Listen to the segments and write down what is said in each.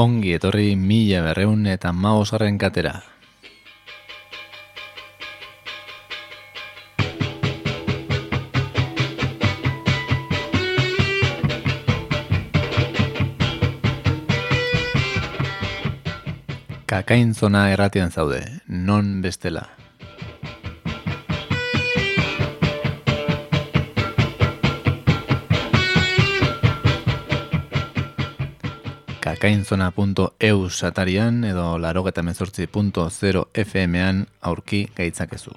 Ongi etorri mila berreun eta maosarren katera. Kakain zona erratian zaude, non bestela. kakainzona.eu satarian edo larogeta mezortzi.0 FM-an aurki gaitzakezu.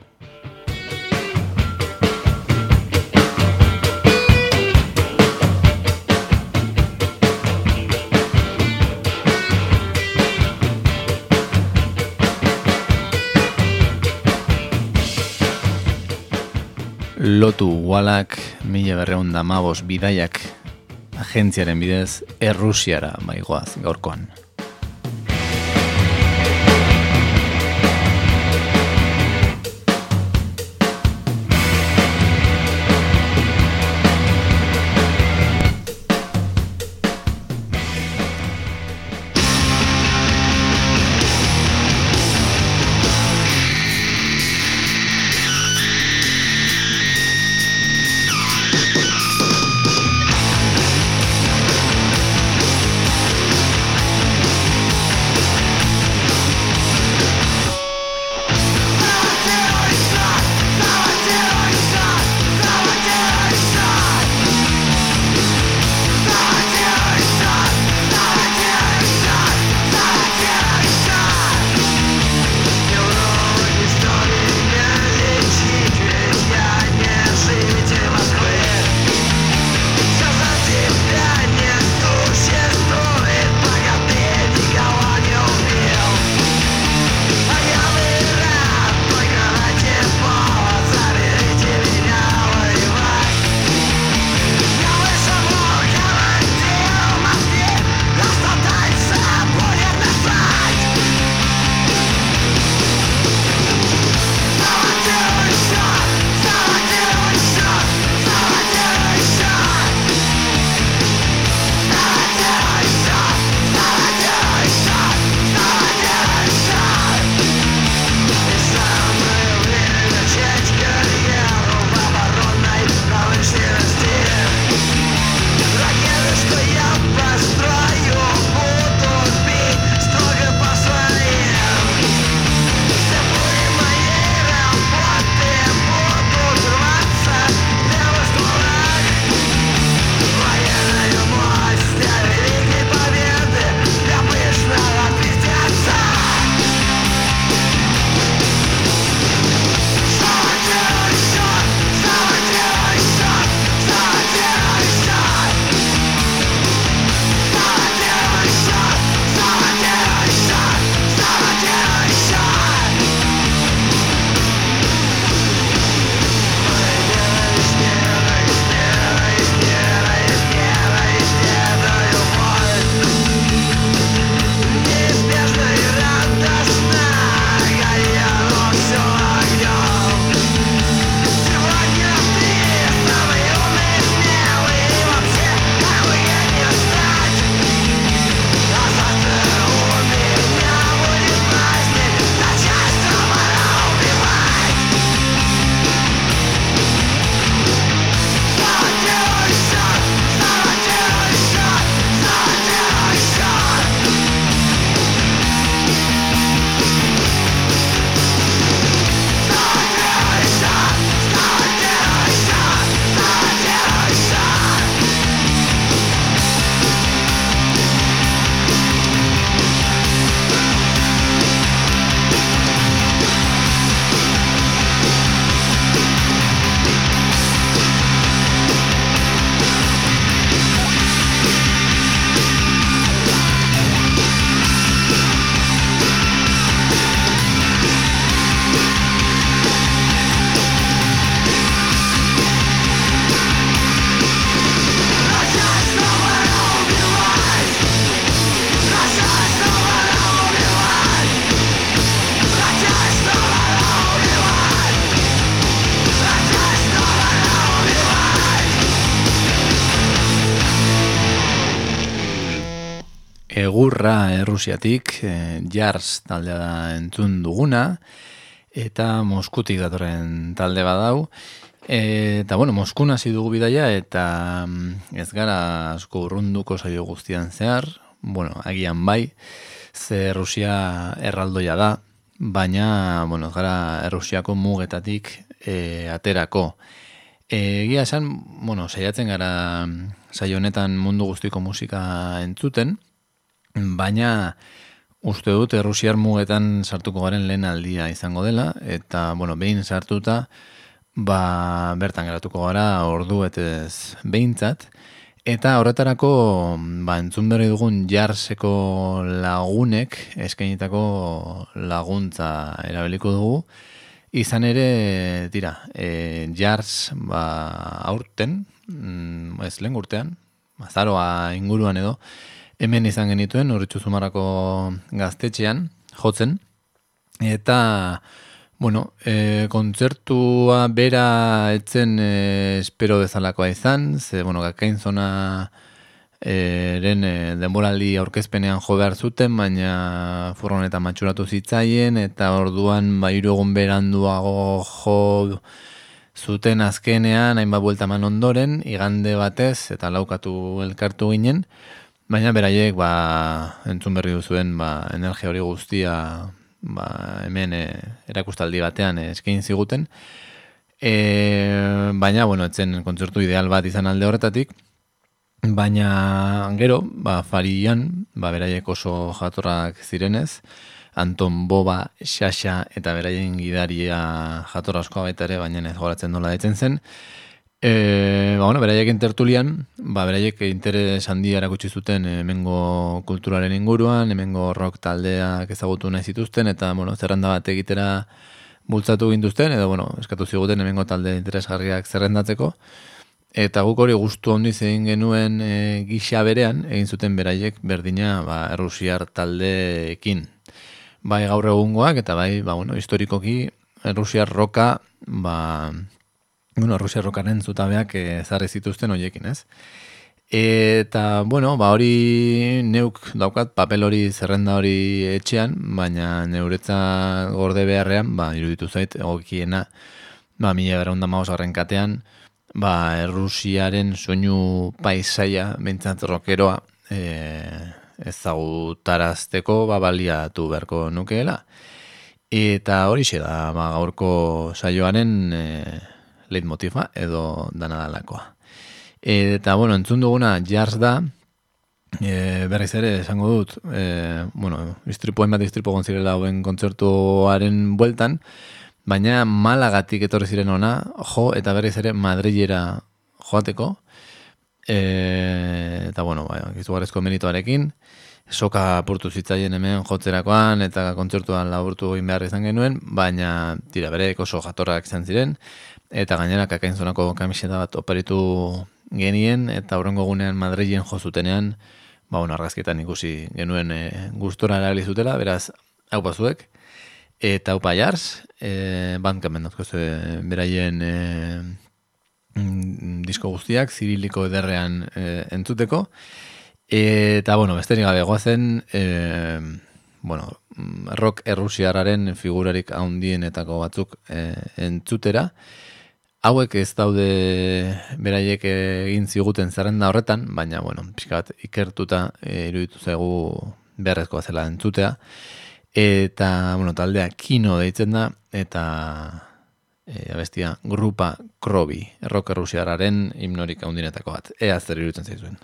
Lotu walak, mila berreunda mabos bidaiak agentziaren bidez Errusiara maigoaz gaurkoan. Errusiatik, e, jars taldea da entzun duguna, eta Moskutik datorren talde badau. Eta, bueno, Moskun hasi dugu bidaia, eta mm, ez gara asko urrunduko saio guztian zehar, bueno, agian bai, ze Rusia erraldoia da, baina, bueno, gara Errusiako mugetatik e, aterako. Egia esan, bueno, saiatzen gara saio honetan mundu guztiko musika entzuten, baina uste dut Errusiar mugetan sartuko garen lehen aldia izango dela, eta, bueno, behin sartuta, ba, bertan geratuko gara ordu etez behintzat, Eta horretarako, ba, entzun berri dugun jarseko lagunek eskainitako laguntza erabiliko dugu. Izan ere, tira, e, jars ba, aurten, mm, ez lehen urtean, mazaroa inguruan edo, hemen izan genituen, horretxu zumarako gaztetxean, jotzen, eta... Bueno, e, kontzertua bera etzen e, espero bezalakoa izan, ze, bueno, gakain zona eren e, denboraldi aurkezpenean jo behar zuten, baina furron eta matxuratu zitzaien, eta orduan bairu egun beranduago jo zuten azkenean, hainbat buelta man ondoren, igande batez, eta laukatu elkartu ginen, baina beraiek, ba, entzun berri duzuen, ba, energia hori guztia ba, hemen e, erakustaldi batean e, eskain ziguten. E, baina, bueno, etzen kontzertu ideal bat izan alde horretatik, baina gero, ba, farian, ba, beraiek oso jatorrak zirenez, Anton Boba, Xaxa eta beraien gidaria jatorra askoa baita ere, baina ez goratzen nola ditzen zen, E, ba, bueno, beraiek intertulian, ba, beraiek interes handi erakutsi zuten hemengo kulturaren inguruan, hemengo rock taldeak ezagutu nahi zituzten, eta, bueno, zerrenda bat egitera bultzatu gintuzten, edo, bueno, eskatu ziguten hemengo talde interesgarriak zerrendatzeko, eta guk hori guztu handi egin genuen e, gisa berean, egin zuten beraiek berdina, ba, errusiar taldeekin. Bai gaur egungoak, eta bai, ba, bueno, historikoki, errusiar roka, ba, bueno, Rusia rokaren zutabeak ezarri zituzten hoiekin, ez? Eta, bueno, ba hori neuk daukat papel hori zerrenda hori etxean, baina neuretza gorde beharrean, ba, iruditu zait, egokiena, ba, mila gara honda katean, ba, Errusiaren soinu paisaia, bintzat rokeroa, e, ezagutarazteko, ba, baliatu beharko nukeela. Eta hori da, ba, gaurko saioaren, e, leitmotifa edo danadalakoa. Eta, bueno, entzun duguna jars da, e, berriz ere, esango dut, e, bueno, istripo bat istripo gonzirela hauen kontzertuaren bueltan, baina malagatik etorri ziren ona, jo, eta berriz ere Madrilera joateko, e, eta, bueno, bai, izugarrezko menitoarekin, soka apurtu zitzaien hemen jotzerakoan eta kontzertuan laburtu egin behar izan genuen, baina tira bere oso jatorrak izan ziren, eta gainera kakain zonako kamiseta bat oparitu genien, eta horrengo gunean Madrilen jo zutenean, ba, bueno, argazketan ikusi genuen e, gustora erabili zutela, beraz, hau bazuek, eta hau jars, e, bandkamen beraien e, mm, disko guztiak, ziriliko ederrean e, entzuteko, eta, bueno, besterik gabe goazen, e, bueno, rock errusiararen figurarik haundienetako batzuk e, entzutera, Hauek ez daude beraiek egin ziguten zerrenda horretan, baina, bueno, pixka ikertuta e, iruditu zaigu beharrezkoa zela entzutea. Eta, bueno, taldea kino deitzen da, eta e, abestia grupa krobi, errokerrusiararen himnorik haundinetako bat. Ea zer iruditzen zaizuen.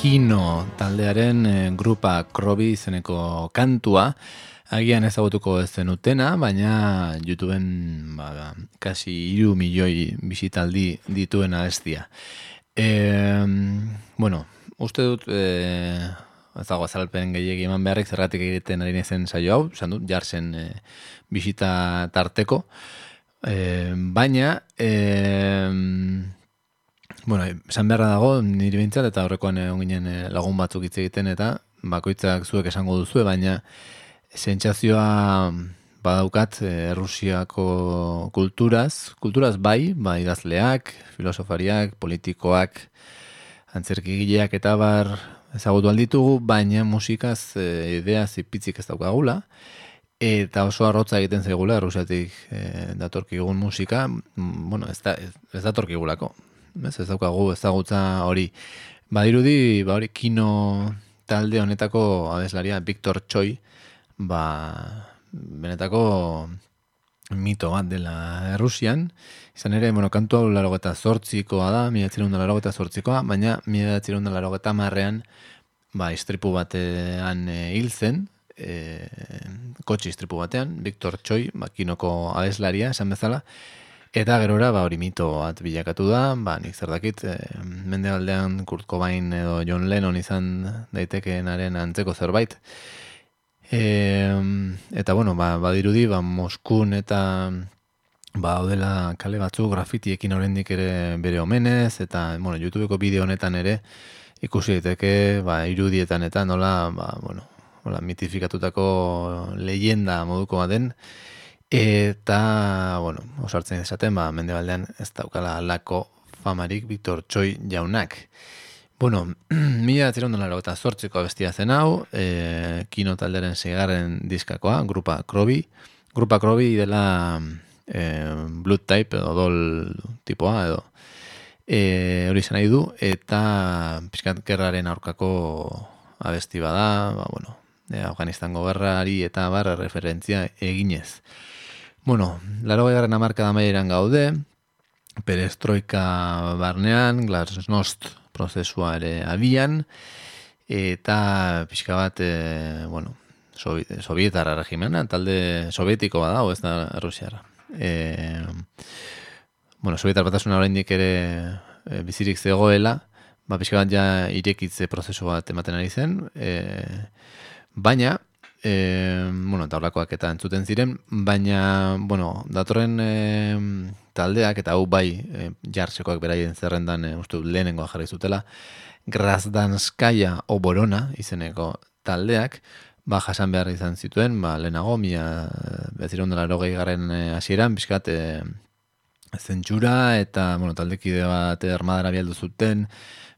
Kino taldearen e, grupa Krobi izeneko kantua, agian ezagutuko ez zenutena, baina YouTubeen ba, kasi iru milioi bisitaldi dituen abestia. E, bueno, uste dut, e, ez dago azalpen gehiagi eman beharrik zerratik egiten ari nezen saio hau, esan dut, jartzen e, bisita tarteko, e, baina... E, Bueno, esan beharra dago, niri bintzat, eta horrekoan egon ginen eh, lagun batzuk hitz egiten, eta bakoitzak zuek esango duzu, baina sentsazioa badaukat eh, Errusiako kulturaz, kulturaz bai, bai idazleak, filosofariak, politikoak, antzerkigileak eta bar ezagutu alditugu, baina musikaz e, idea zipitzik ez daukagula, eta oso arrotza egiten zaigula, Errusiatik e, datorkigun musika, bueno, ez, da, ez datorkigulako, ez, ez daukagu ezagutza hori. Badirudi, ba hori kino talde honetako abeslaria Victor Choi, ba benetako mito bat dela Errusian, izan ere, bueno, kantu hau laro eta zortzikoa da, mila etzirun laro eta zortzikoa, baina mila etzirun laro eta marrean, ba, istripu batean e, hil zen, e, kotxe istripu batean, Victor Choi, ba, kinoko abeslaria, esan bezala, Eta gerora, ba, hori mito bat bilakatu da, ba, nik zer dakit, e, mende aldean Kurt Cobain edo John Lennon izan daitekeenaren antzeko zerbait. E, eta, bueno, ba, badirudi, ba, Moskun eta ba, odela kale batzu grafitiekin oraindik ere bere omenez, eta, bueno, YouTubeko bideo honetan ere, ikusi daiteke, ba, irudietan eta nola, ba, bueno, hola, mitifikatutako leyenda moduko den, Eta, bueno, osartzen esaten, ba, mende baldean ez daukala alako famarik Victor Choi jaunak. Bueno, mila atziron dela eta zortziko bestia zen hau, e, kino talderen segarren diskakoa, grupa Krobi. Grupa Krobi dela e, blood type edo dol tipoa edo e, hori zen nahi du, eta pixkat gerraren aurkako abesti bada, ba, bueno, e, Afganistango gerrari eta barra referentzia eginez. Bueno, laro garen amarka da gaude, perestroika barnean, glasnost prozesua ere abian, eta pixka bat, e, bueno, sovietarra regimena, talde sovietiko bada, ez da rusiara. E, bueno, sovietar batasuna oraindik ere e, bizirik zegoela, ba, pixka bat ja irekitze prozesu bat ematen ari zen, e, baina, e, bueno, eta horlakoak eta entzuten ziren, baina, bueno, datorren e, taldeak, eta hau bai, e, jartzekoak beraien zerrendan, e, uste lehenengoa jarri zutela, Grasdanskaya Oborona izeneko taldeak, ba, jasan behar izan zituen, ba, lehenago, mia, beziron dela erogei garen e, asieran, bizkat, e, zentsura, eta, bueno, taldekide bat armadara bialdu zuten,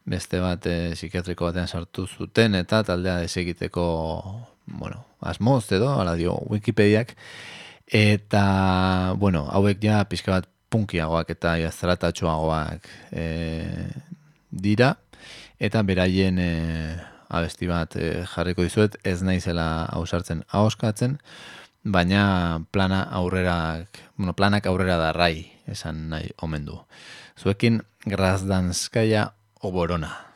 beste bat e, psikiatriko batean sartu zuten, eta taldea desegiteko bueno, asmoz edo, ala dio Wikipediak, eta, bueno, hauek ja pixka bat punkiagoak eta jazaratatxoagoak e, dira, eta beraien e, abesti bat e, jarriko dizuet, ez naizela hausartzen ahoskatzen, baina plana aurrera, bueno, planak aurrera da rai, esan nahi omen du. Zuekin, Grazdanskaya Oborona.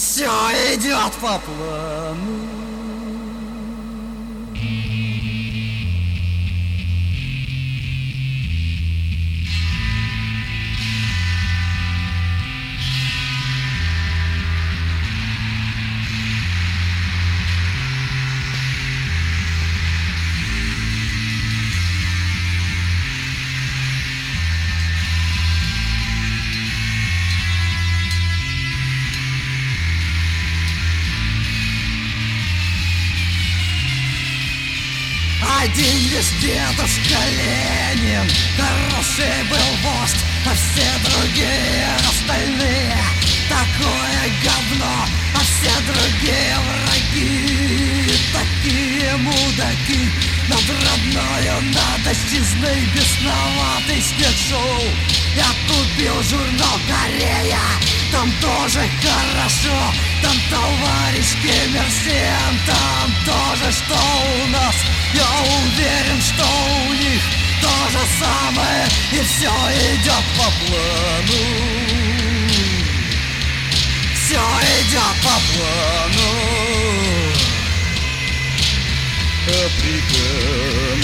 Все идет по плану. Один лишь дедушка Ленин. Хороший был вождь, а все другие остальные. Такое говно, а все другие враги. Такие мудаки Над родною надо честный бесноватый снег-шоу Я купил журнал Корея Там тоже хорошо Там товарищ Ким Там тоже что у нас Я уверен, что у них то же самое И все идет по плану. Все идет по плану. А при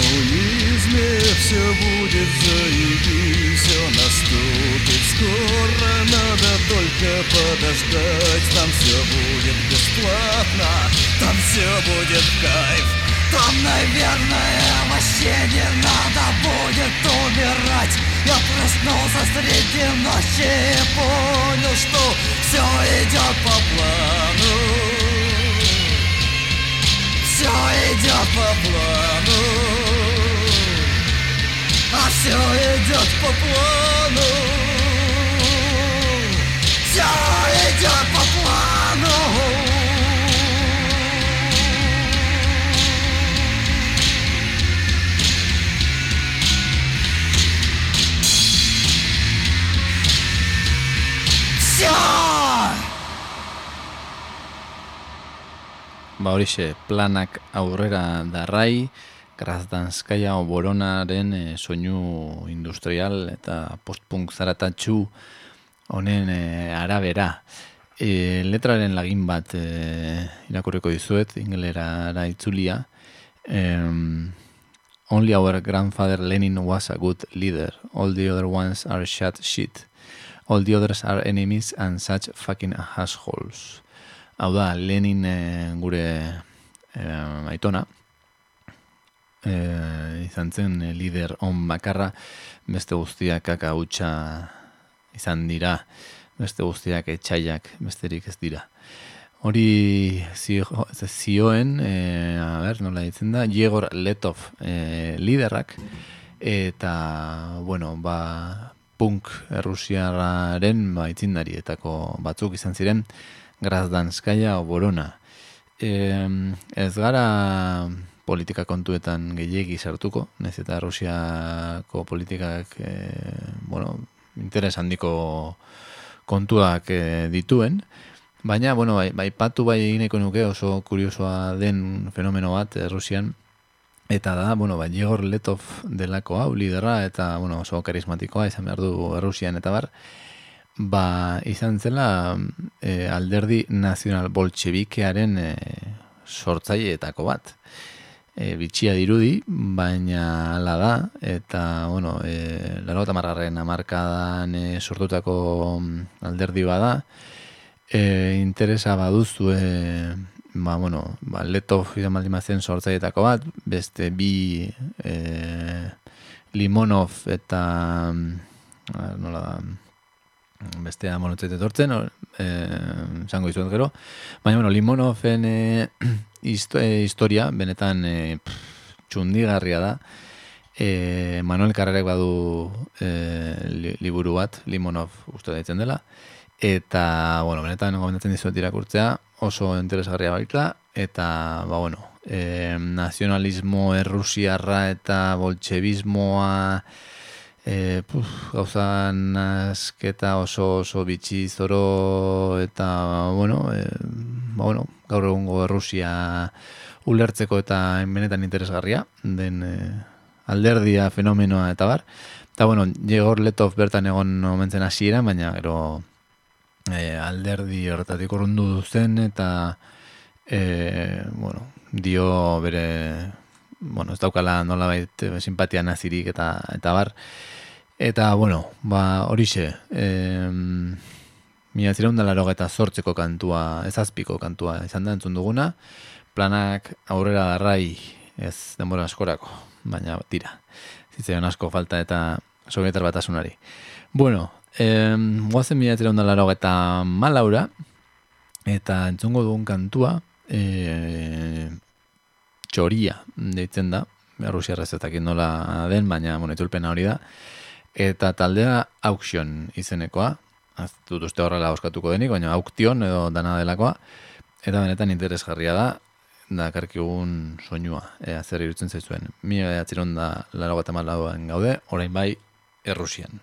коммунизме все будет заебись Все наступит. Скоро, надо только подождать. Там все будет бесплатно, там все будет кайф Там, наверное, вообще не надо будет умирать Я проснулся среди ночи и понял, что все идет по плану. Все идет по плану. А все идет по плану. Все идет по плану Ba horixe, planak aurrera darrai, Grazdanskaia oboronaren e, soinu industrial eta postpunk zaratatxu honen e, arabera. E, letraren lagin bat e, irakurriko dizuet, ingelera itzulia. Um, only our grandfather Lenin was a good leader. All the other ones are shut shit. All the others are enemies and such fucking assholes. Hau da, Lenin e, gure e, aitona, e, izan zen lider on bakarra, beste guztiak kaka hutsa izan dira, beste guztiak etxaiak besterik ez dira. Hori zio, zioen, e, a ber, nola ditzen da, Jegor Letov e, liderrak, eta, bueno, ba, punk errusiararen ba, itzindarietako batzuk izan ziren, Grazdanskaia oborona. E, ez gara politika kontuetan gehiegi sartuko, nez eta Rusiako politikak e, bueno, interes handiko kontuak e, dituen, baina, bueno, bai, bai patu bai egineko nuke oso kuriosoa den fenomeno bat e, Rusian, eta da, bueno, bai, Jegor Letov delako hau lidera, eta, bueno, oso karismatikoa izan behar du Rusian, eta bar, ba, izan zela e, alderdi nazional boltsebikearen e, sortzaileetako bat. E, bitxia dirudi, baina ala da, eta, bueno, e, laro eta marraren amarkadan e, sortutako alderdi bada, e, interesa baduzu, e, ba, bueno, ba, leto izan baldimazen sortzaileetako bat, beste bi e, Limonov eta nola da, bestea monotzet etortzen, eh, zango izuet gero. Baina, bueno, Limonofen eh, historia, benetan eh, txundigarria da. Eh, Manuel Carrerek badu eh, liburu bat, Limonov uste daitzen dela. Eta, bueno, benetan gomendatzen dizuet irakurtzea, oso interesgarria baitla. Eta, ba, bueno, eh, nazionalismo errusiarra eta bolchevismoa e, puf, gauza nazketa oso oso bitxi zoro eta bueno, e, ba, bueno gaur egungo Errusia ulertzeko eta benetan interesgarria den e, alderdia fenomenoa eta bar. Eta bueno, Jegor Letov bertan egon omentzen hasiera, baina gero e, alderdi horretatik urrundu duzen eta e, bueno, dio bere bueno, ez daukala nola bait simpatia nazirik eta, eta bar. Eta, bueno, ba, horixe, e, mila laro eta zortzeko kantua, ezazpiko kantua izan da entzun duguna, planak aurrera darrai ez denbora askorako, baina tira, zitzen asko falta eta sovietar batasunari. Bueno, e, guazen mila laro eta malaura, eta entzungo dugun kantua, e, txoria deitzen da, Rusia errezetak nola den, baina bueno, itulpena hori da. Eta taldea auction izenekoa, az dut uste horrela oskatuko denik, baina auktion edo dana delakoa, eta benetan interesgarria da, da karkigun soinua, ea zer irutzen zaizuen. Mi atziron da laro bat gaude, orain bai, errusian.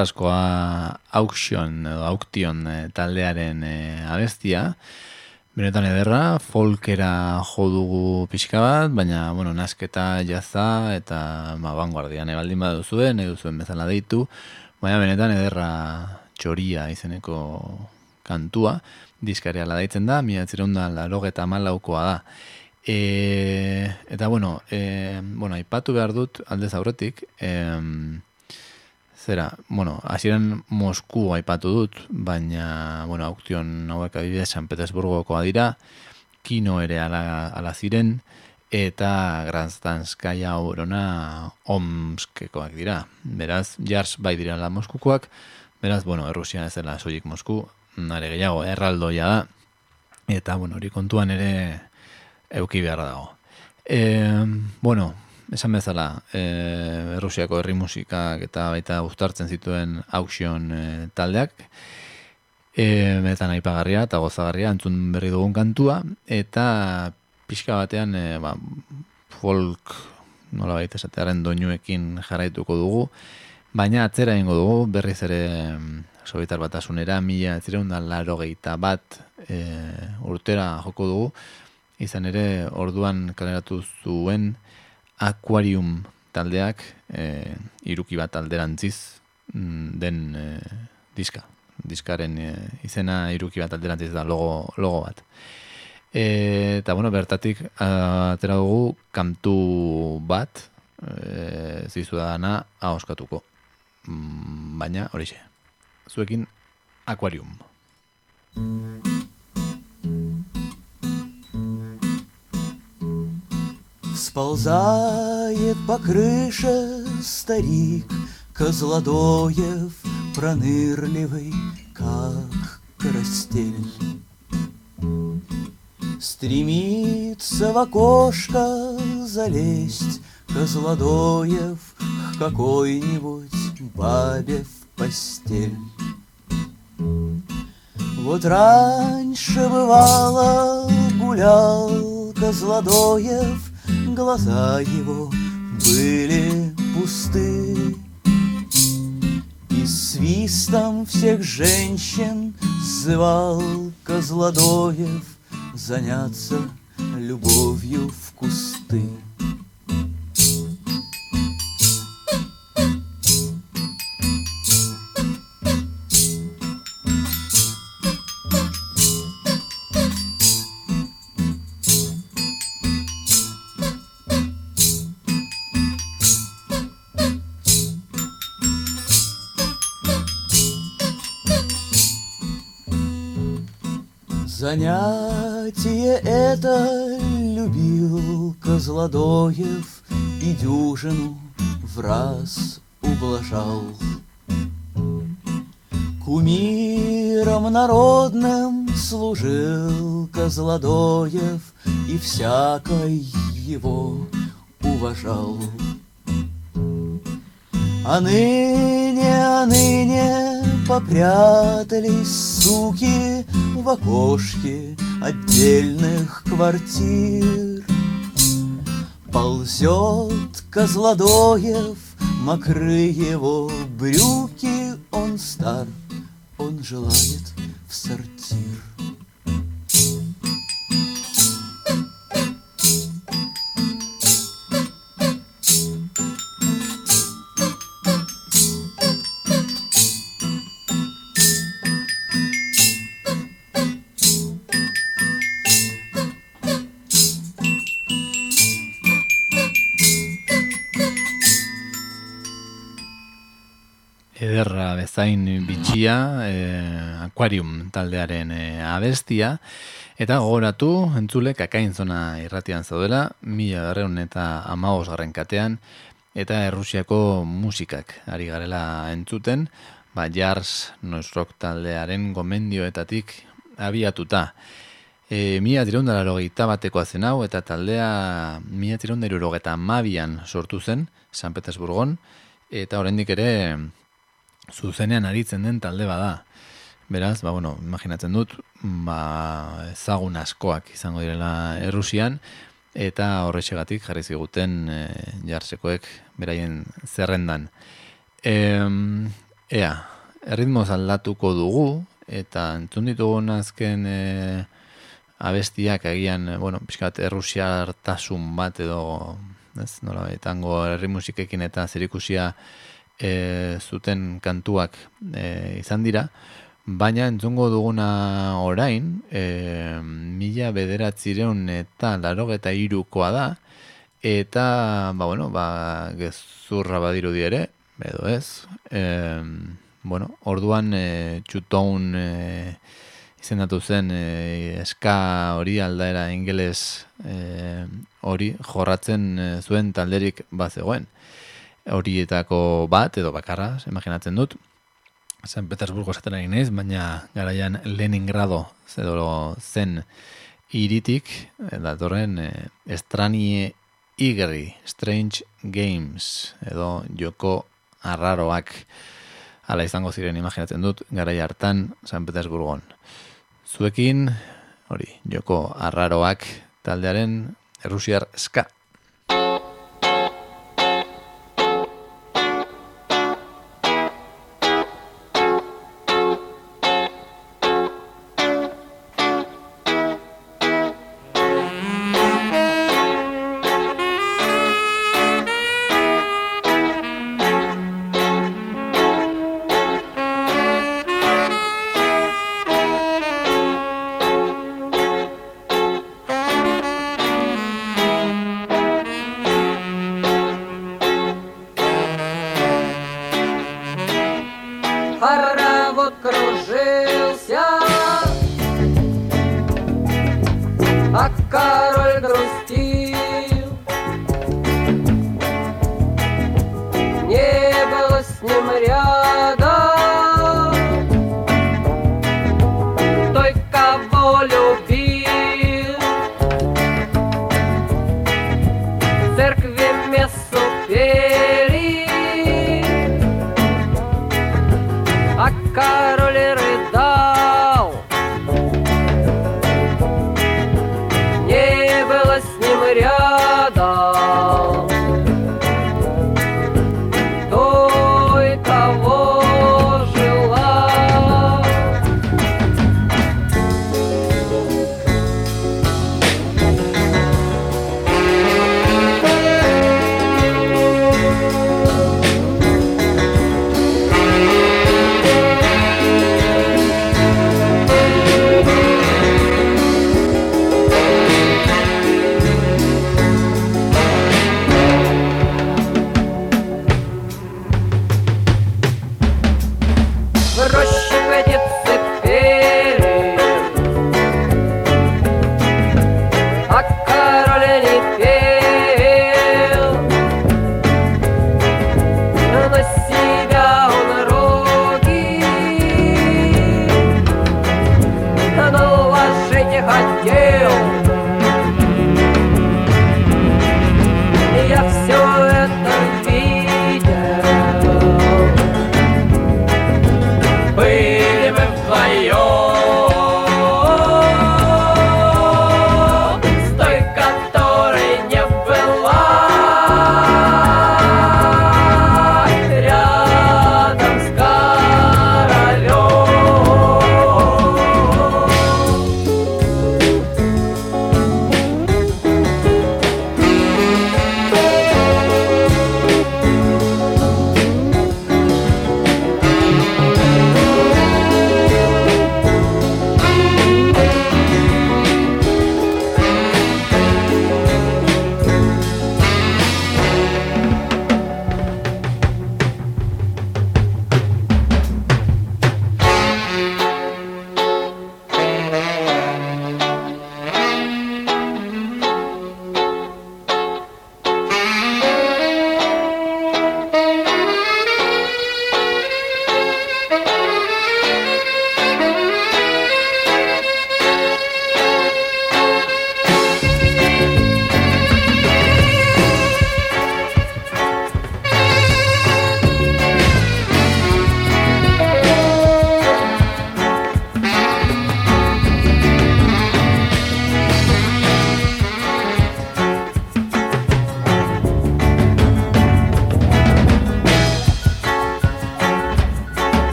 Askoa auction edo auktion e, taldearen e, abestia. Benetan ederra, folkera jo dugu pixka bat, baina, bueno, nasketa jaza eta ma, vanguardia ne baldin baduzuen, nahi duzuen bezala deitu, baina benetan ederra txoria izeneko kantua, diskaria deitzen da, mila da laro eta malaukoa da. E, eta, bueno, e, bueno, aipatu behar dut aldez aurretik, e, Zera, bueno, hasieran Mosku aipatu dut, baina, bueno, auktion hauek adibidez San Petersburgokoa dira, kino ere ala, ala ziren, eta Granzdanskaya orona omskekoak dira. Beraz, jars bai dira la Moskukoak, beraz, bueno, Errusian ez dela soilik Mosku, nare gehiago, erraldoia da, eta, bueno, hori kontuan ere euki beharra dago. E, bueno, esan bezala, e, Errusiako herri musikak eta baita uztartzen zituen auction e, taldeak, e, metan aipagarria eta gozagarria entzun berri dugun kantua, eta pixka batean e, ba, folk nola baita esatearen doinuekin jarraituko dugu, Baina atzera ingo dugu, berriz ere mm, Sobietar batasunera, mila zireun da laro bat e, urtera joko dugu, izan ere orduan kaleratu zuen Aquarium taldeak e, iruki bat alderantziz mm, den e, diska. Diskaren e, izena iruki bat alderantziz da logo, logo bat. E, eta bueno, bertatik atera dugu kantu bat e, zizu da dana ahoskatuko. Mm, baina horixe zuekin Aquarium. Сползает по крыше старик Козлодоев пронырливый, как карастель. Стремится в окошко залезть Козлодоев к какой-нибудь бабе в постель. Вот раньше бывало гулял Козлодоев, Глаза его были пусты. И свистом всех женщин Звал Козлодоев Заняться любовью в кусты. Это любил Козлодоев И дюжину в раз ублажал. Кумиром народным служил Козлодоев И всякой его уважал. А ныне, а ныне попрятались суки в окошке отдельных квартир. Ползет Козлодоев, мокры его брюки, он стар, он желает в сортир. Bezain bitxia, e, aquarium taldearen e, abestia, eta gogoratu, entzule, kakain zona irratian zaudela, mila garreun eta amaos garren katean, eta errusiako musikak ari garela entzuten, ba, jars noiz rock taldearen gomendioetatik abiatuta. E, mila tirondara logeita bateko azen hau, eta taldea mila tirondara logeta mabian sortu zen, San Petersburgon, eta oraindik ere zuzenean aritzen den talde bada. Beraz, ba, bueno, imaginatzen dut, ba, ezagun askoak izango direla Errusian, eta horrexegatik jarri ziguten e, jarsekoek beraien zerrendan. E, ea, erritmoz aldatuko dugu, eta entzun ditugu azken e, abestiak egian, bueno, pixkat Errusia hartasun bat edo, ez, nola, etango herri musikekin eta zerikusia e, zuten kantuak e, izan dira, baina entzungo duguna orain, e, mila bederatzireun eta larogeta irukoa da, eta, ba, bueno, ba, gezurra badiru ere, edo ez, e, bueno, orduan e, txutoun e, izendatu zen e, eska hori aldaera ingeles e, hori jorratzen e, zuen talderik bat zegoen horietako bat, edo bakarra, imaginatzen dut, San Petersburgo esaten ari naiz, baina garaian Leningrado edo zen iritik, eh, datorren eh, estranie igri, Strange Games, edo joko arraroak, ala izango ziren imaginatzen dut, garai hartan San Petersburgon. Zuekin, hori, joko arraroak taldearen Errusiar ska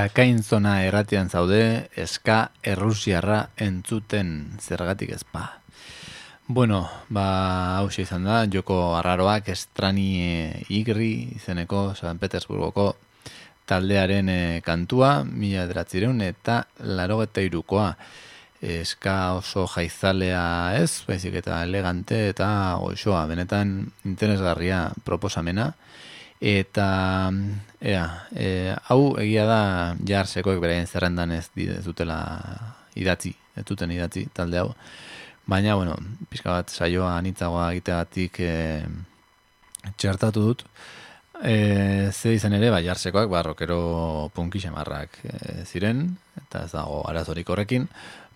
Kakainzona erratian zaude, eska errusiarra entzuten zergatik ezpa. Bueno, ba, hausia izan da, joko arraroak estrani igri izeneko San Petersburgoko taldearen eh, kantua, milaederatzireun eta laro eta irukoa. Eska oso jaizalea ez, baizik eta elegante eta goixoa, benetan interesgarria proposamena. Eta, ea, e, hau egia da jarsekoek beraien zerrendan ez, ez dutela idatzi, ez duten idatzi talde hau. Baina, bueno, pixka bat saioa anitzagoa egiteagatik e, txertatu dut. E, ze izan ere, bai, jarsekoak, ba, rockero punki xamarrak e, ziren, eta ez dago arazorik horrekin.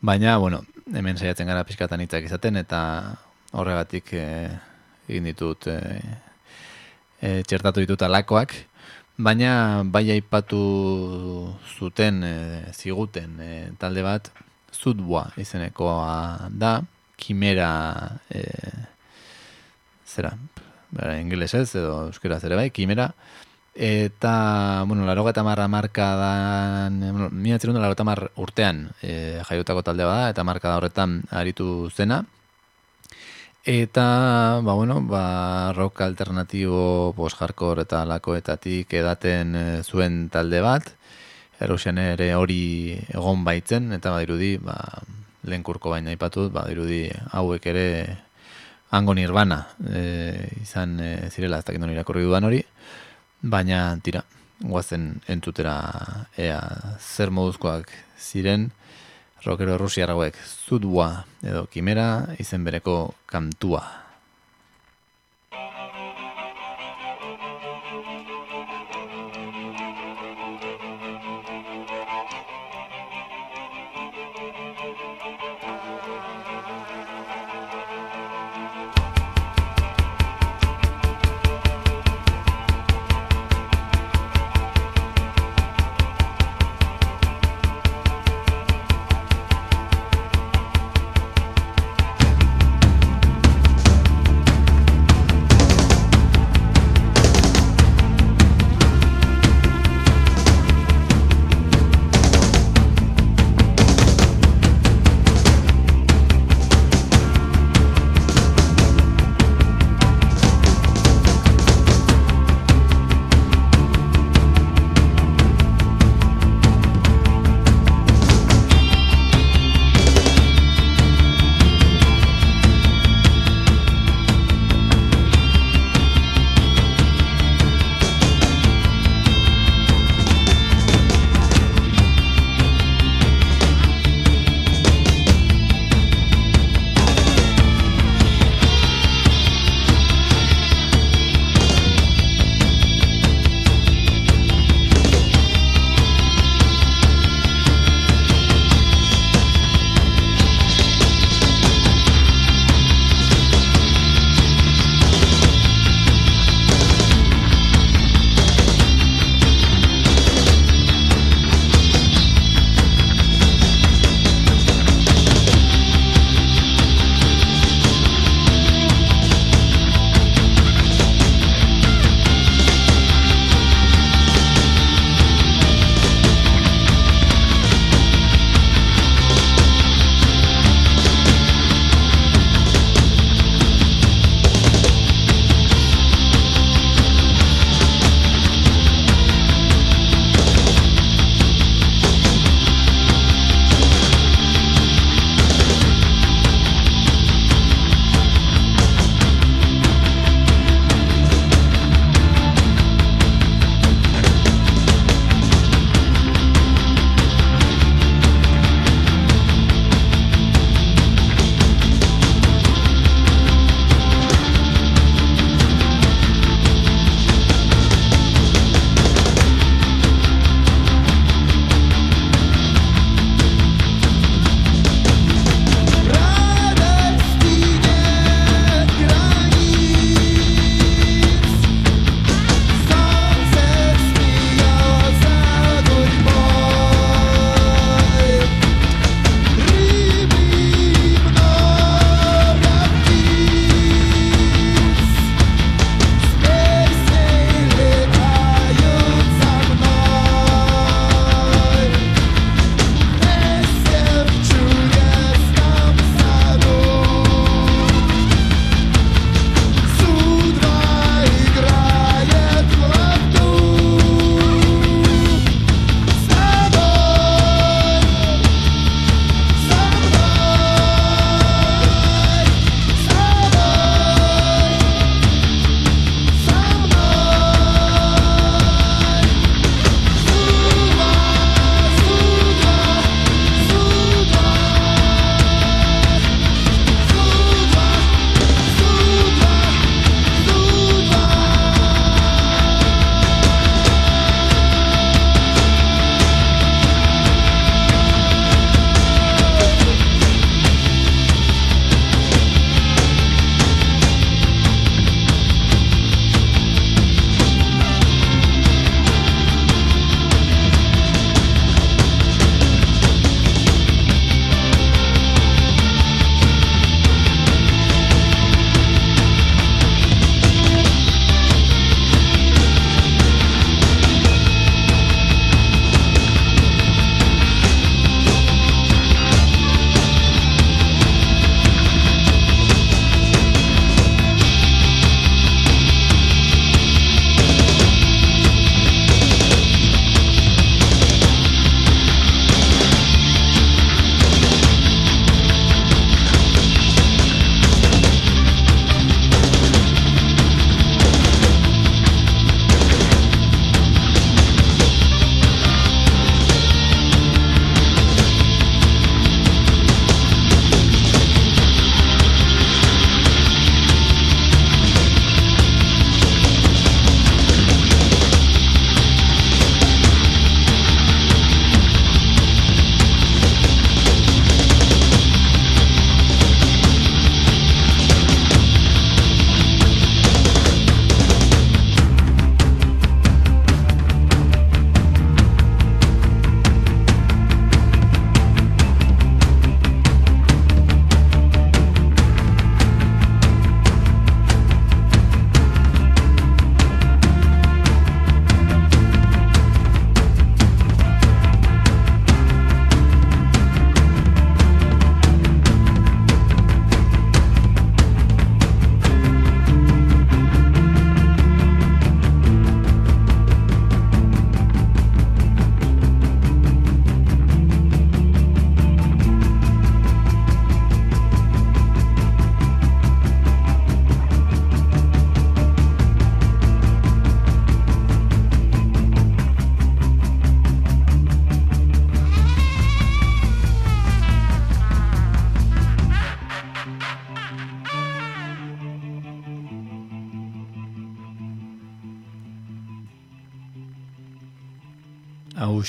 Baina, bueno, hemen saiatzen gara pixkatan hitzak izaten, eta horregatik e, egin ditut, e, e, txertatu ditut alakoak, baina bai aipatu zuten, e, ziguten e, talde bat, zutboa izenekoa da, kimera, e, zera, ingelesez edo euskera zere bai, kimera, Eta, bueno, laro eta marra marka da, bueno, mila urtean e, jaiotako talde bada, eta marka da horretan aritu zena. Eta, ba, bueno, ba, rock alternatibo, post-hardcore eta lakoetatik edaten e, zuen talde bat, erosean ere hori egon baitzen, eta badirudi, ba, lehen kurko baina ipatut, badirudi hauek ere hango nirbana e, izan e, zirela, ez dakit non irakorri dudan hori, baina tira, guazen entutera ea zer moduzkoak ziren, rockero rusiarrauek zudua edo kimera izen bereko kantua.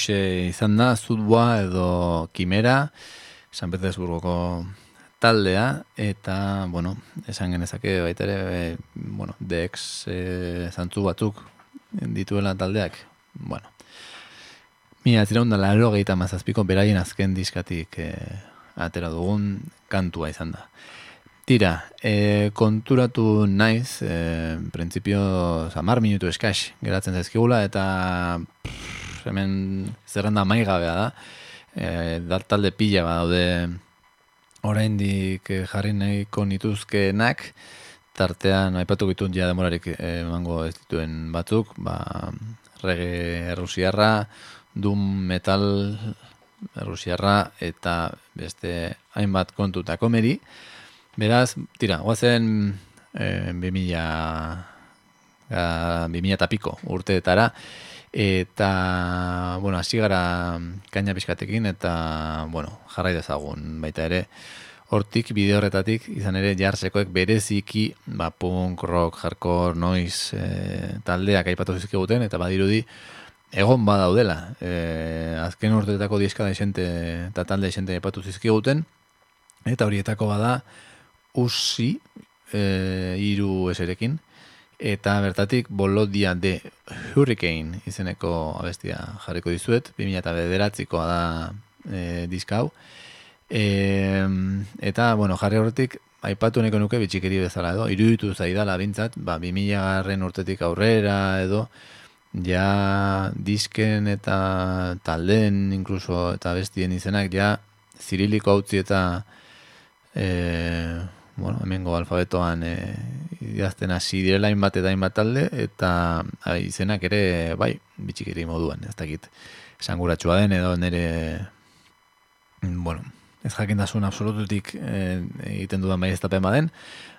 Hause izan da, Zudboa edo Kimera, San Petersburgoko taldea, eta, bueno, esan genezake baita ere, e, bueno, DX e, zantzu batzuk dituela taldeak, bueno. Mila ziraun da laro gehieta mazazpiko beraien azken diskatik e, atera dugun kantua izan da. Tira, e, konturatu naiz, e, prinsipio, zamar minutu eskaz, geratzen zaizkigula, eta pff, hemen zerrenda maigabea da, e, talde pila badaude oraindik eh, jarri nahiko nituzkenak, tartean aipatu ditut ja demorarik eh, emango ez dituen batzuk, ba, rege errusiarra, doom metal errusiarra eta beste hainbat kontu eta komeri. Beraz, tira, guazen e, 2000 ga, 2000 eta piko urteetara, eta, bueno, hasi gara kaina pixkatekin, eta, bueno, jarrai dezagun baita ere, hortik, bide horretatik, izan ere, jarsekoek bereziki, ba, punk, rock, hardcore, noise, e, taldeak aipatu zizkiguten, eta badirudi, egon badaudela. E, azken urteetako diska da esente, eta talde esente aipatu zizkiguten, eta horietako bada, usi, e, iru eserekin, eta bertatik bolodia de Hurricane izeneko abestia jarriko dizuet, 2009koa da e, diska hau. E, eta, bueno, jarri horretik, aipatu neko nuke bitxikeri bezala edo, iruditu zaidala bintzat, ba, 2000 garren urtetik aurrera edo, ja disken eta talden inkluso eta bestien izenak ja ziriliko hautzi eta e, bueno, hemengo alfabetoan e, idazten hasi direla hainbat eta hainbat talde eta a, izenak ere bai bitxikeri moduan ez dakit esanguratsua den edo nire bueno, ez jakindasun absolututik e, egiten dudan bai ez baden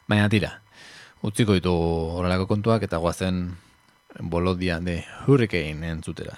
baina tira utziko ditu horrelako kontuak eta guazen bolodia de Hurricane entzutera.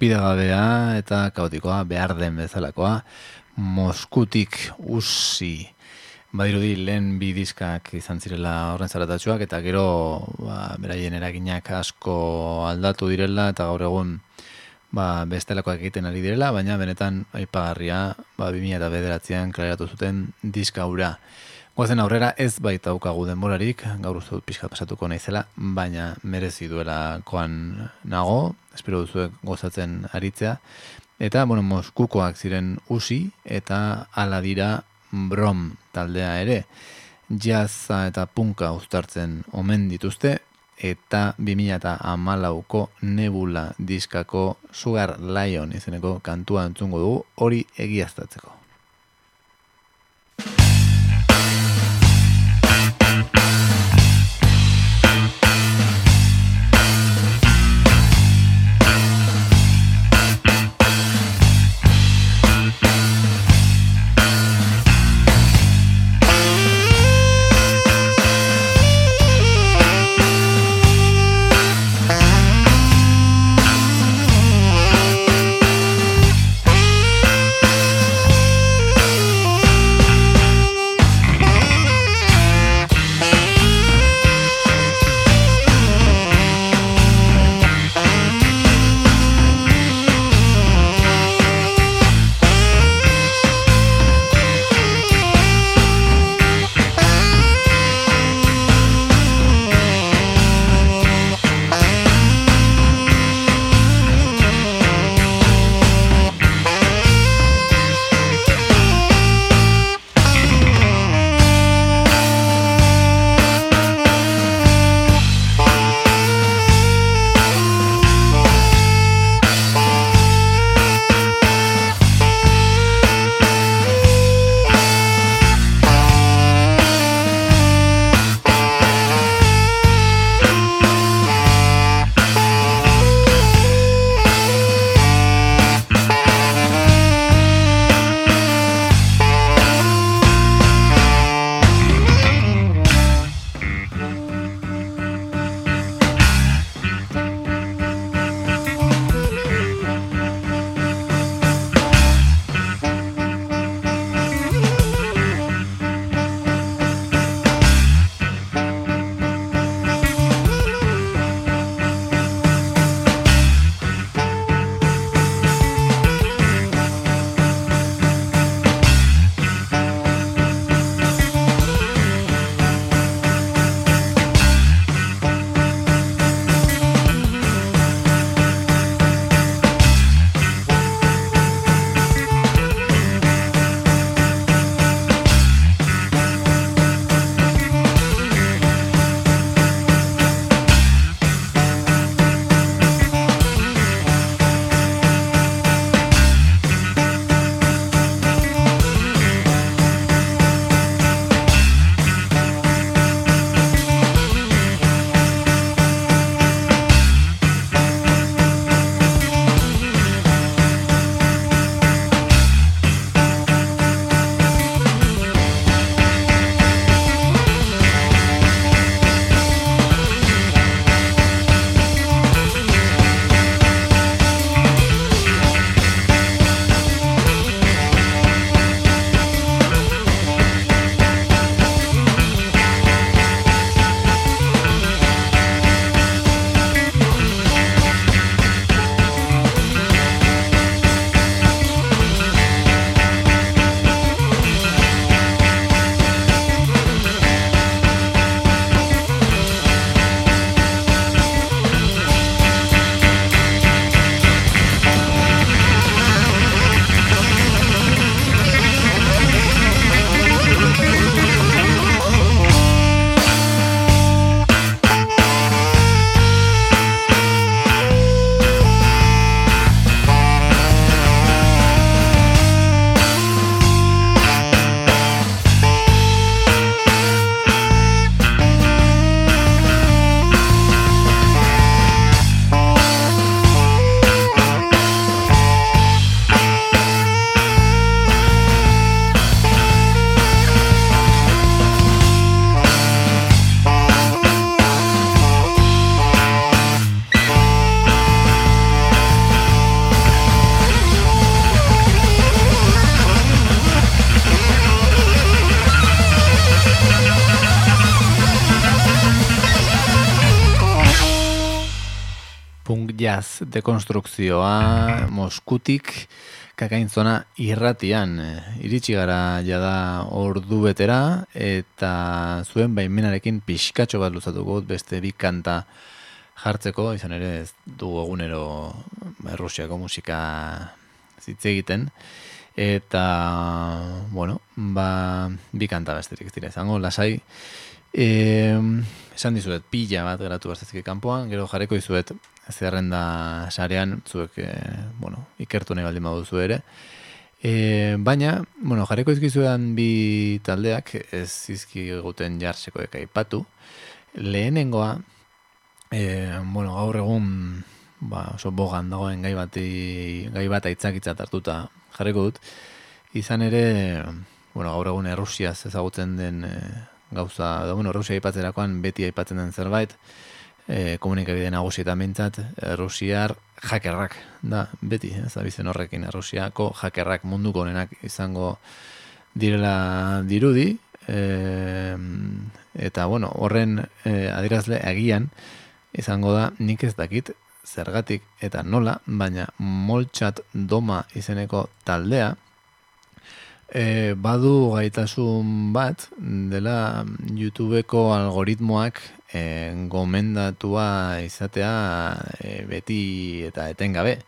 Gupidagabea eta kaotikoa behar den bezalakoa Moskutik usi Badirudi lehen bi diskak izan zirela horren zaratatxuak eta gero ba, beraien eraginak asko aldatu direla eta gaur egun ba, bestelakoak egiten ari direla, baina benetan aipagarria ba, 2000 eta bederatzean klareratu zuten diska hura. Goazen aurrera ez baita ukagu denborarik, gaur uste dut pixka pasatuko naizela, baina merezi duela koan nago, espero duzuek gozatzen aritzea. Eta, bueno, Moskukoak ziren usi eta ala dira brom taldea ere. Jazza eta punka uztartzen omen dituzte, eta 2000 eta amalauko nebula diskako Sugar Lion izeneko kantua entzungo dugu hori egiaztatzeko. Jazz dekonstrukzioa Moskutik kakaintzona irratian. Eh, iritsi gara jada ordu betera eta zuen baimenarekin pixkatxo bat luzatuko beste bi kanta jartzeko, izan ere ez dugu egunero Errusiako musika zitze egiten. Eta bueno, ba, bi kanta besterik dira izango, lasai. E, esan dizuet pila bat geratu bastezki kanpoan, gero jareko dizuet zerrenda sarean, zuek, e, bueno, ikertu nahi baldin baduzu ere. E, baina, bueno, jareko izkizuetan bi taldeak, ez izki guten jartzeko eka ipatu. Lehenengoa, e, bueno, gaur egun, ba, oso bogan dagoen gai, bati, gai bat aitzakitzat hartuta jarriko dut. Izan ere, bueno, gaur egun Errusiaz ezagutzen den e, gauza, da, bueno, Errusia aipatzerakoan beti aipatzen den zerbait, e, komunikabide nagusietan bintzat, Rusiar jakerrak, da, beti, ez da bizen horrekin, Rusiako jakerrak munduko honenak izango direla dirudi, e, eta, bueno, horren e, adirazle agian, izango da, nik ez dakit, zergatik eta nola, baina moltxat doma izeneko taldea, e, badu gaitasun bat, dela YouTubeko algoritmoak e, gomendatua izatea e, beti eta etengabe.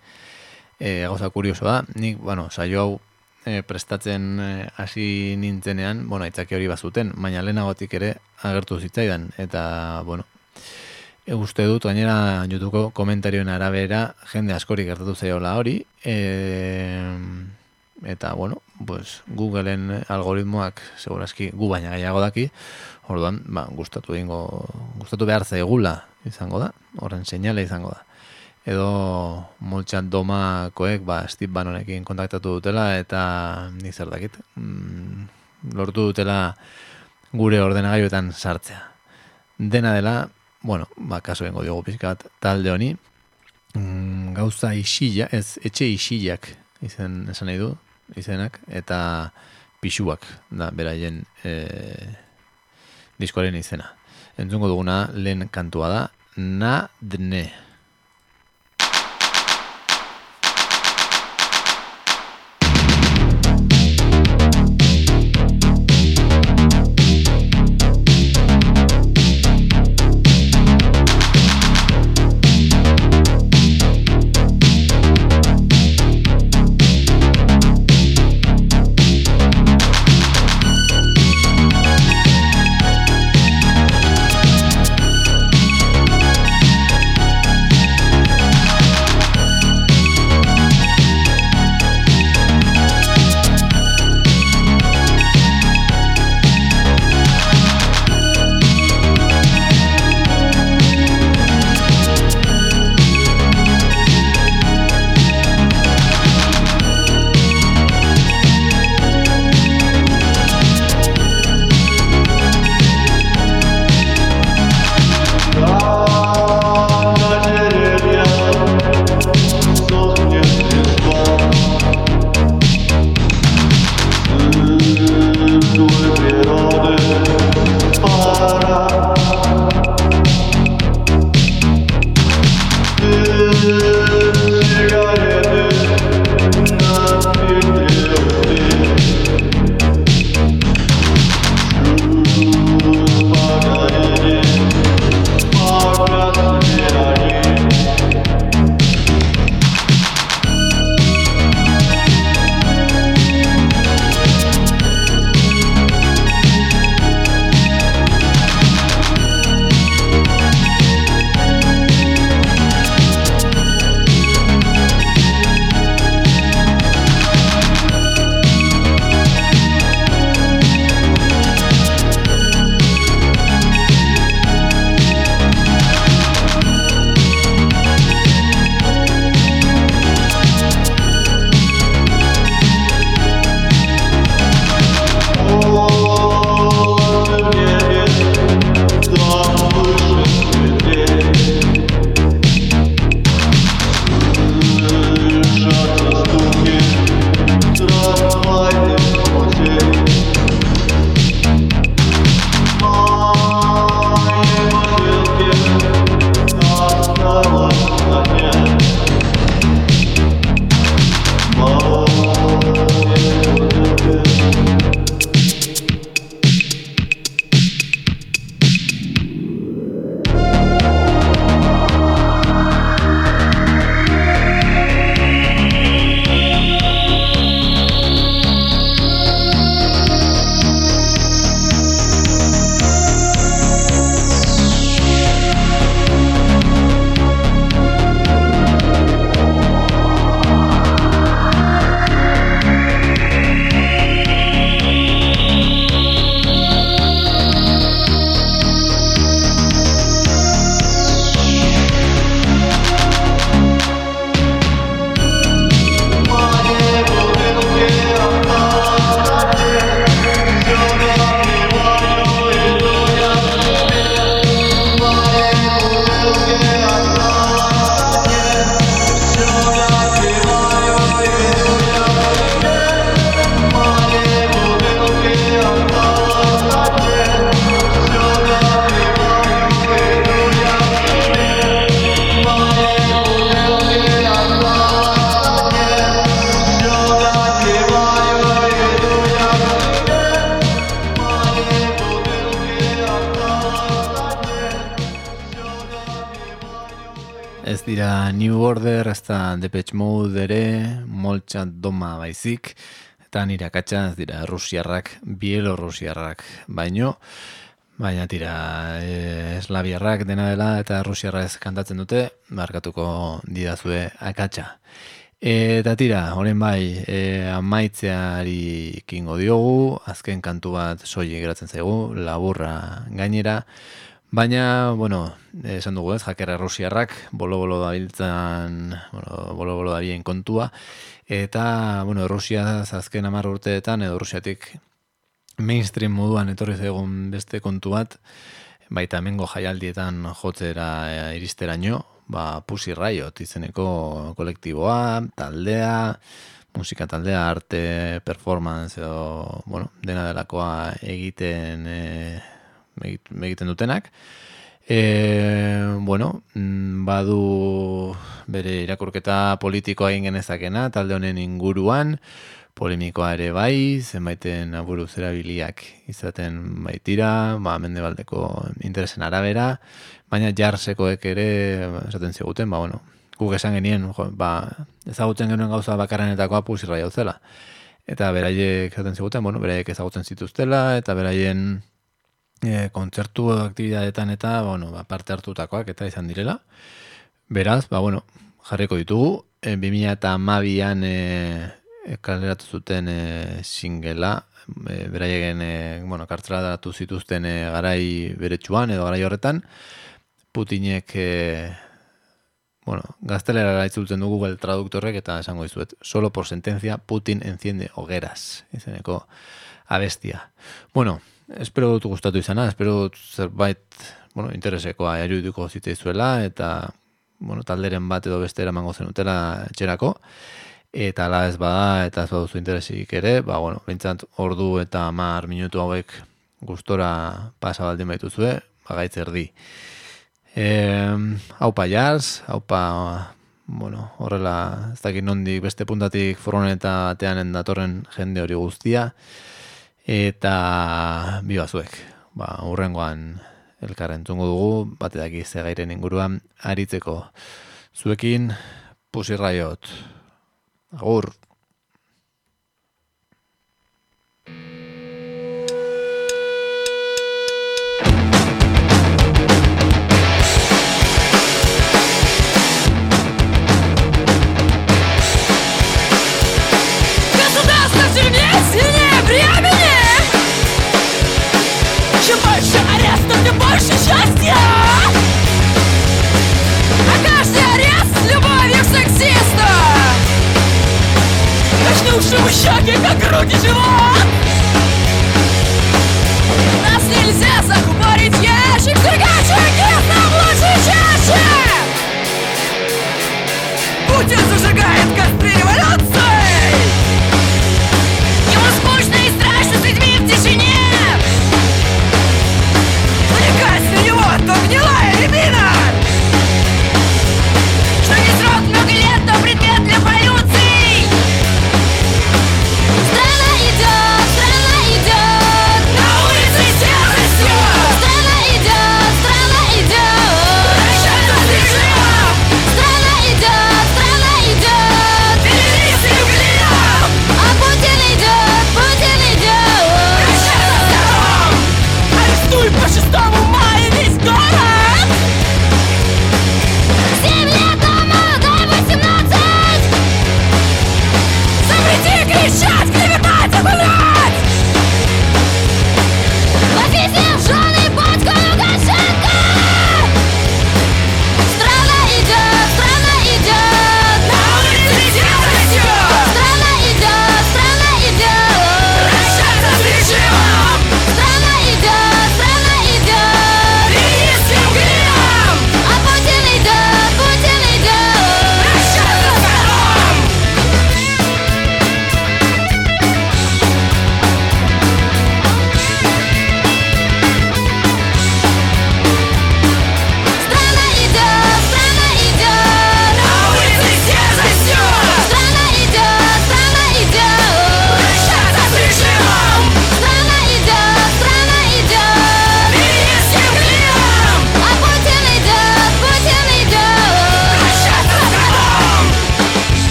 E, gauza kurioso da, nik, bueno, saio hau e, prestatzen hasi nintzenean, bueno, itzaki hori bazuten, baina lehenagotik ere agertu zitzaidan, eta, bueno, e, uste dut, gainera YouTubeko komentarioen arabera, jende askorik gertatu zaiola hori, e, eta, bueno, pues, Googleen algoritmoak, segurazki, gu baina gaiago daki, Orduan, ba, gustatu ingo, gustatu behar zaigula izango da, horren seinale izango da. Edo moltxan domakoek, ba, Steve Bannonekin kontaktatu dutela eta nik zer dakit, mm, lortu dutela gure ordenagailuetan sartzea. Dena dela, bueno, ba, kaso bengo diogu pizkat talde honi, mm, gauza isila, ez etxe isilak izen esan nahi du, izenak, eta pixuak da beraien e, diskoaren izena. Entzungo duguna lehen kantua da, na dne. Baizik, eta nire akatsa dira Rusiarrak, Bielorrusiarrak, baino, baina tira e, eslabiarrak dena dela eta Rusiarra ez kantatzen dute, markatuko didazue akatsa. Eta tira, horren bai, e, amaitzeari kingo diogu, azken kantu bat soilik geratzen zaigu, laburra gainera, Baina, bueno, esan dugu ez, jakerra rusiarrak, bolo-bolo da biltzen, bueno, bolo-bolo da kontua, eta, bueno, Rusia azken amar urteetan, edo Rusiatik mainstream moduan etorri zegoen beste kontu bat, baita mengo jaialdietan jotzera e, iristera nio, ba, Pussy Riot izeneko kolektiboa, taldea, musika taldea, arte, performance, edo, bueno, dena delakoa egiten... E, egiten dutenak. E, bueno, mm, badu bere irakurketa politikoa egin genezakena, talde honen inguruan, polemikoa ere bai, zenbaiten aburu zerabiliak izaten baitira, ba, mende baldeko interesen arabera, baina jarsekoek ere esaten ziguten, ba, bueno, guk esan genien, jo, ba, ezagutzen genuen gauza bakarrenetakoa pusirra jauzela. Eta beraiek esaten ziguten, bueno, beraiek ezagutzen zituztela, eta beraien e, kontzertu aktibidadetan eta bueno, ba, parte hartutakoak eta izan direla. Beraz, ba, bueno, jarriko ditugu, e, 2000 eta mabian e, kaleratu zuten e, singela, e, beraiegen, e, bueno, kartzela datu zituzten e, garai beretsuan edo garai horretan, Putinek, e, bueno, gaztelera itzultzen du Google traduktorrek eta esango dizuet, solo por sentencia Putin enciende hogueras, izeneko abestia. Bueno, espero dut gustatu izana, espero dut zerbait, bueno, interesekoa erudiko zuela eta, bueno, talderen bat edo beste eramango zenutela etxerako, eta la ez bada, eta ez baduzu interesik ere, ba, bueno, bintzat ordu eta mar minutu hauek gustora pasa baldin baituzue, bagaitz erdi. E, haupa jaz, haupa, bueno, horrela, ez dakit nondik beste puntatik furgoneta batean datorren jende hori guztia, eta bi bazuek, ba, urrengoan elkarren tungu dugu, batetak ze gairen inguruan, aritzeko zuekin, pusirraiot, agur. Больше счастья. А каждый арест с любовью сексиста Качнувшему щеки, как груди живот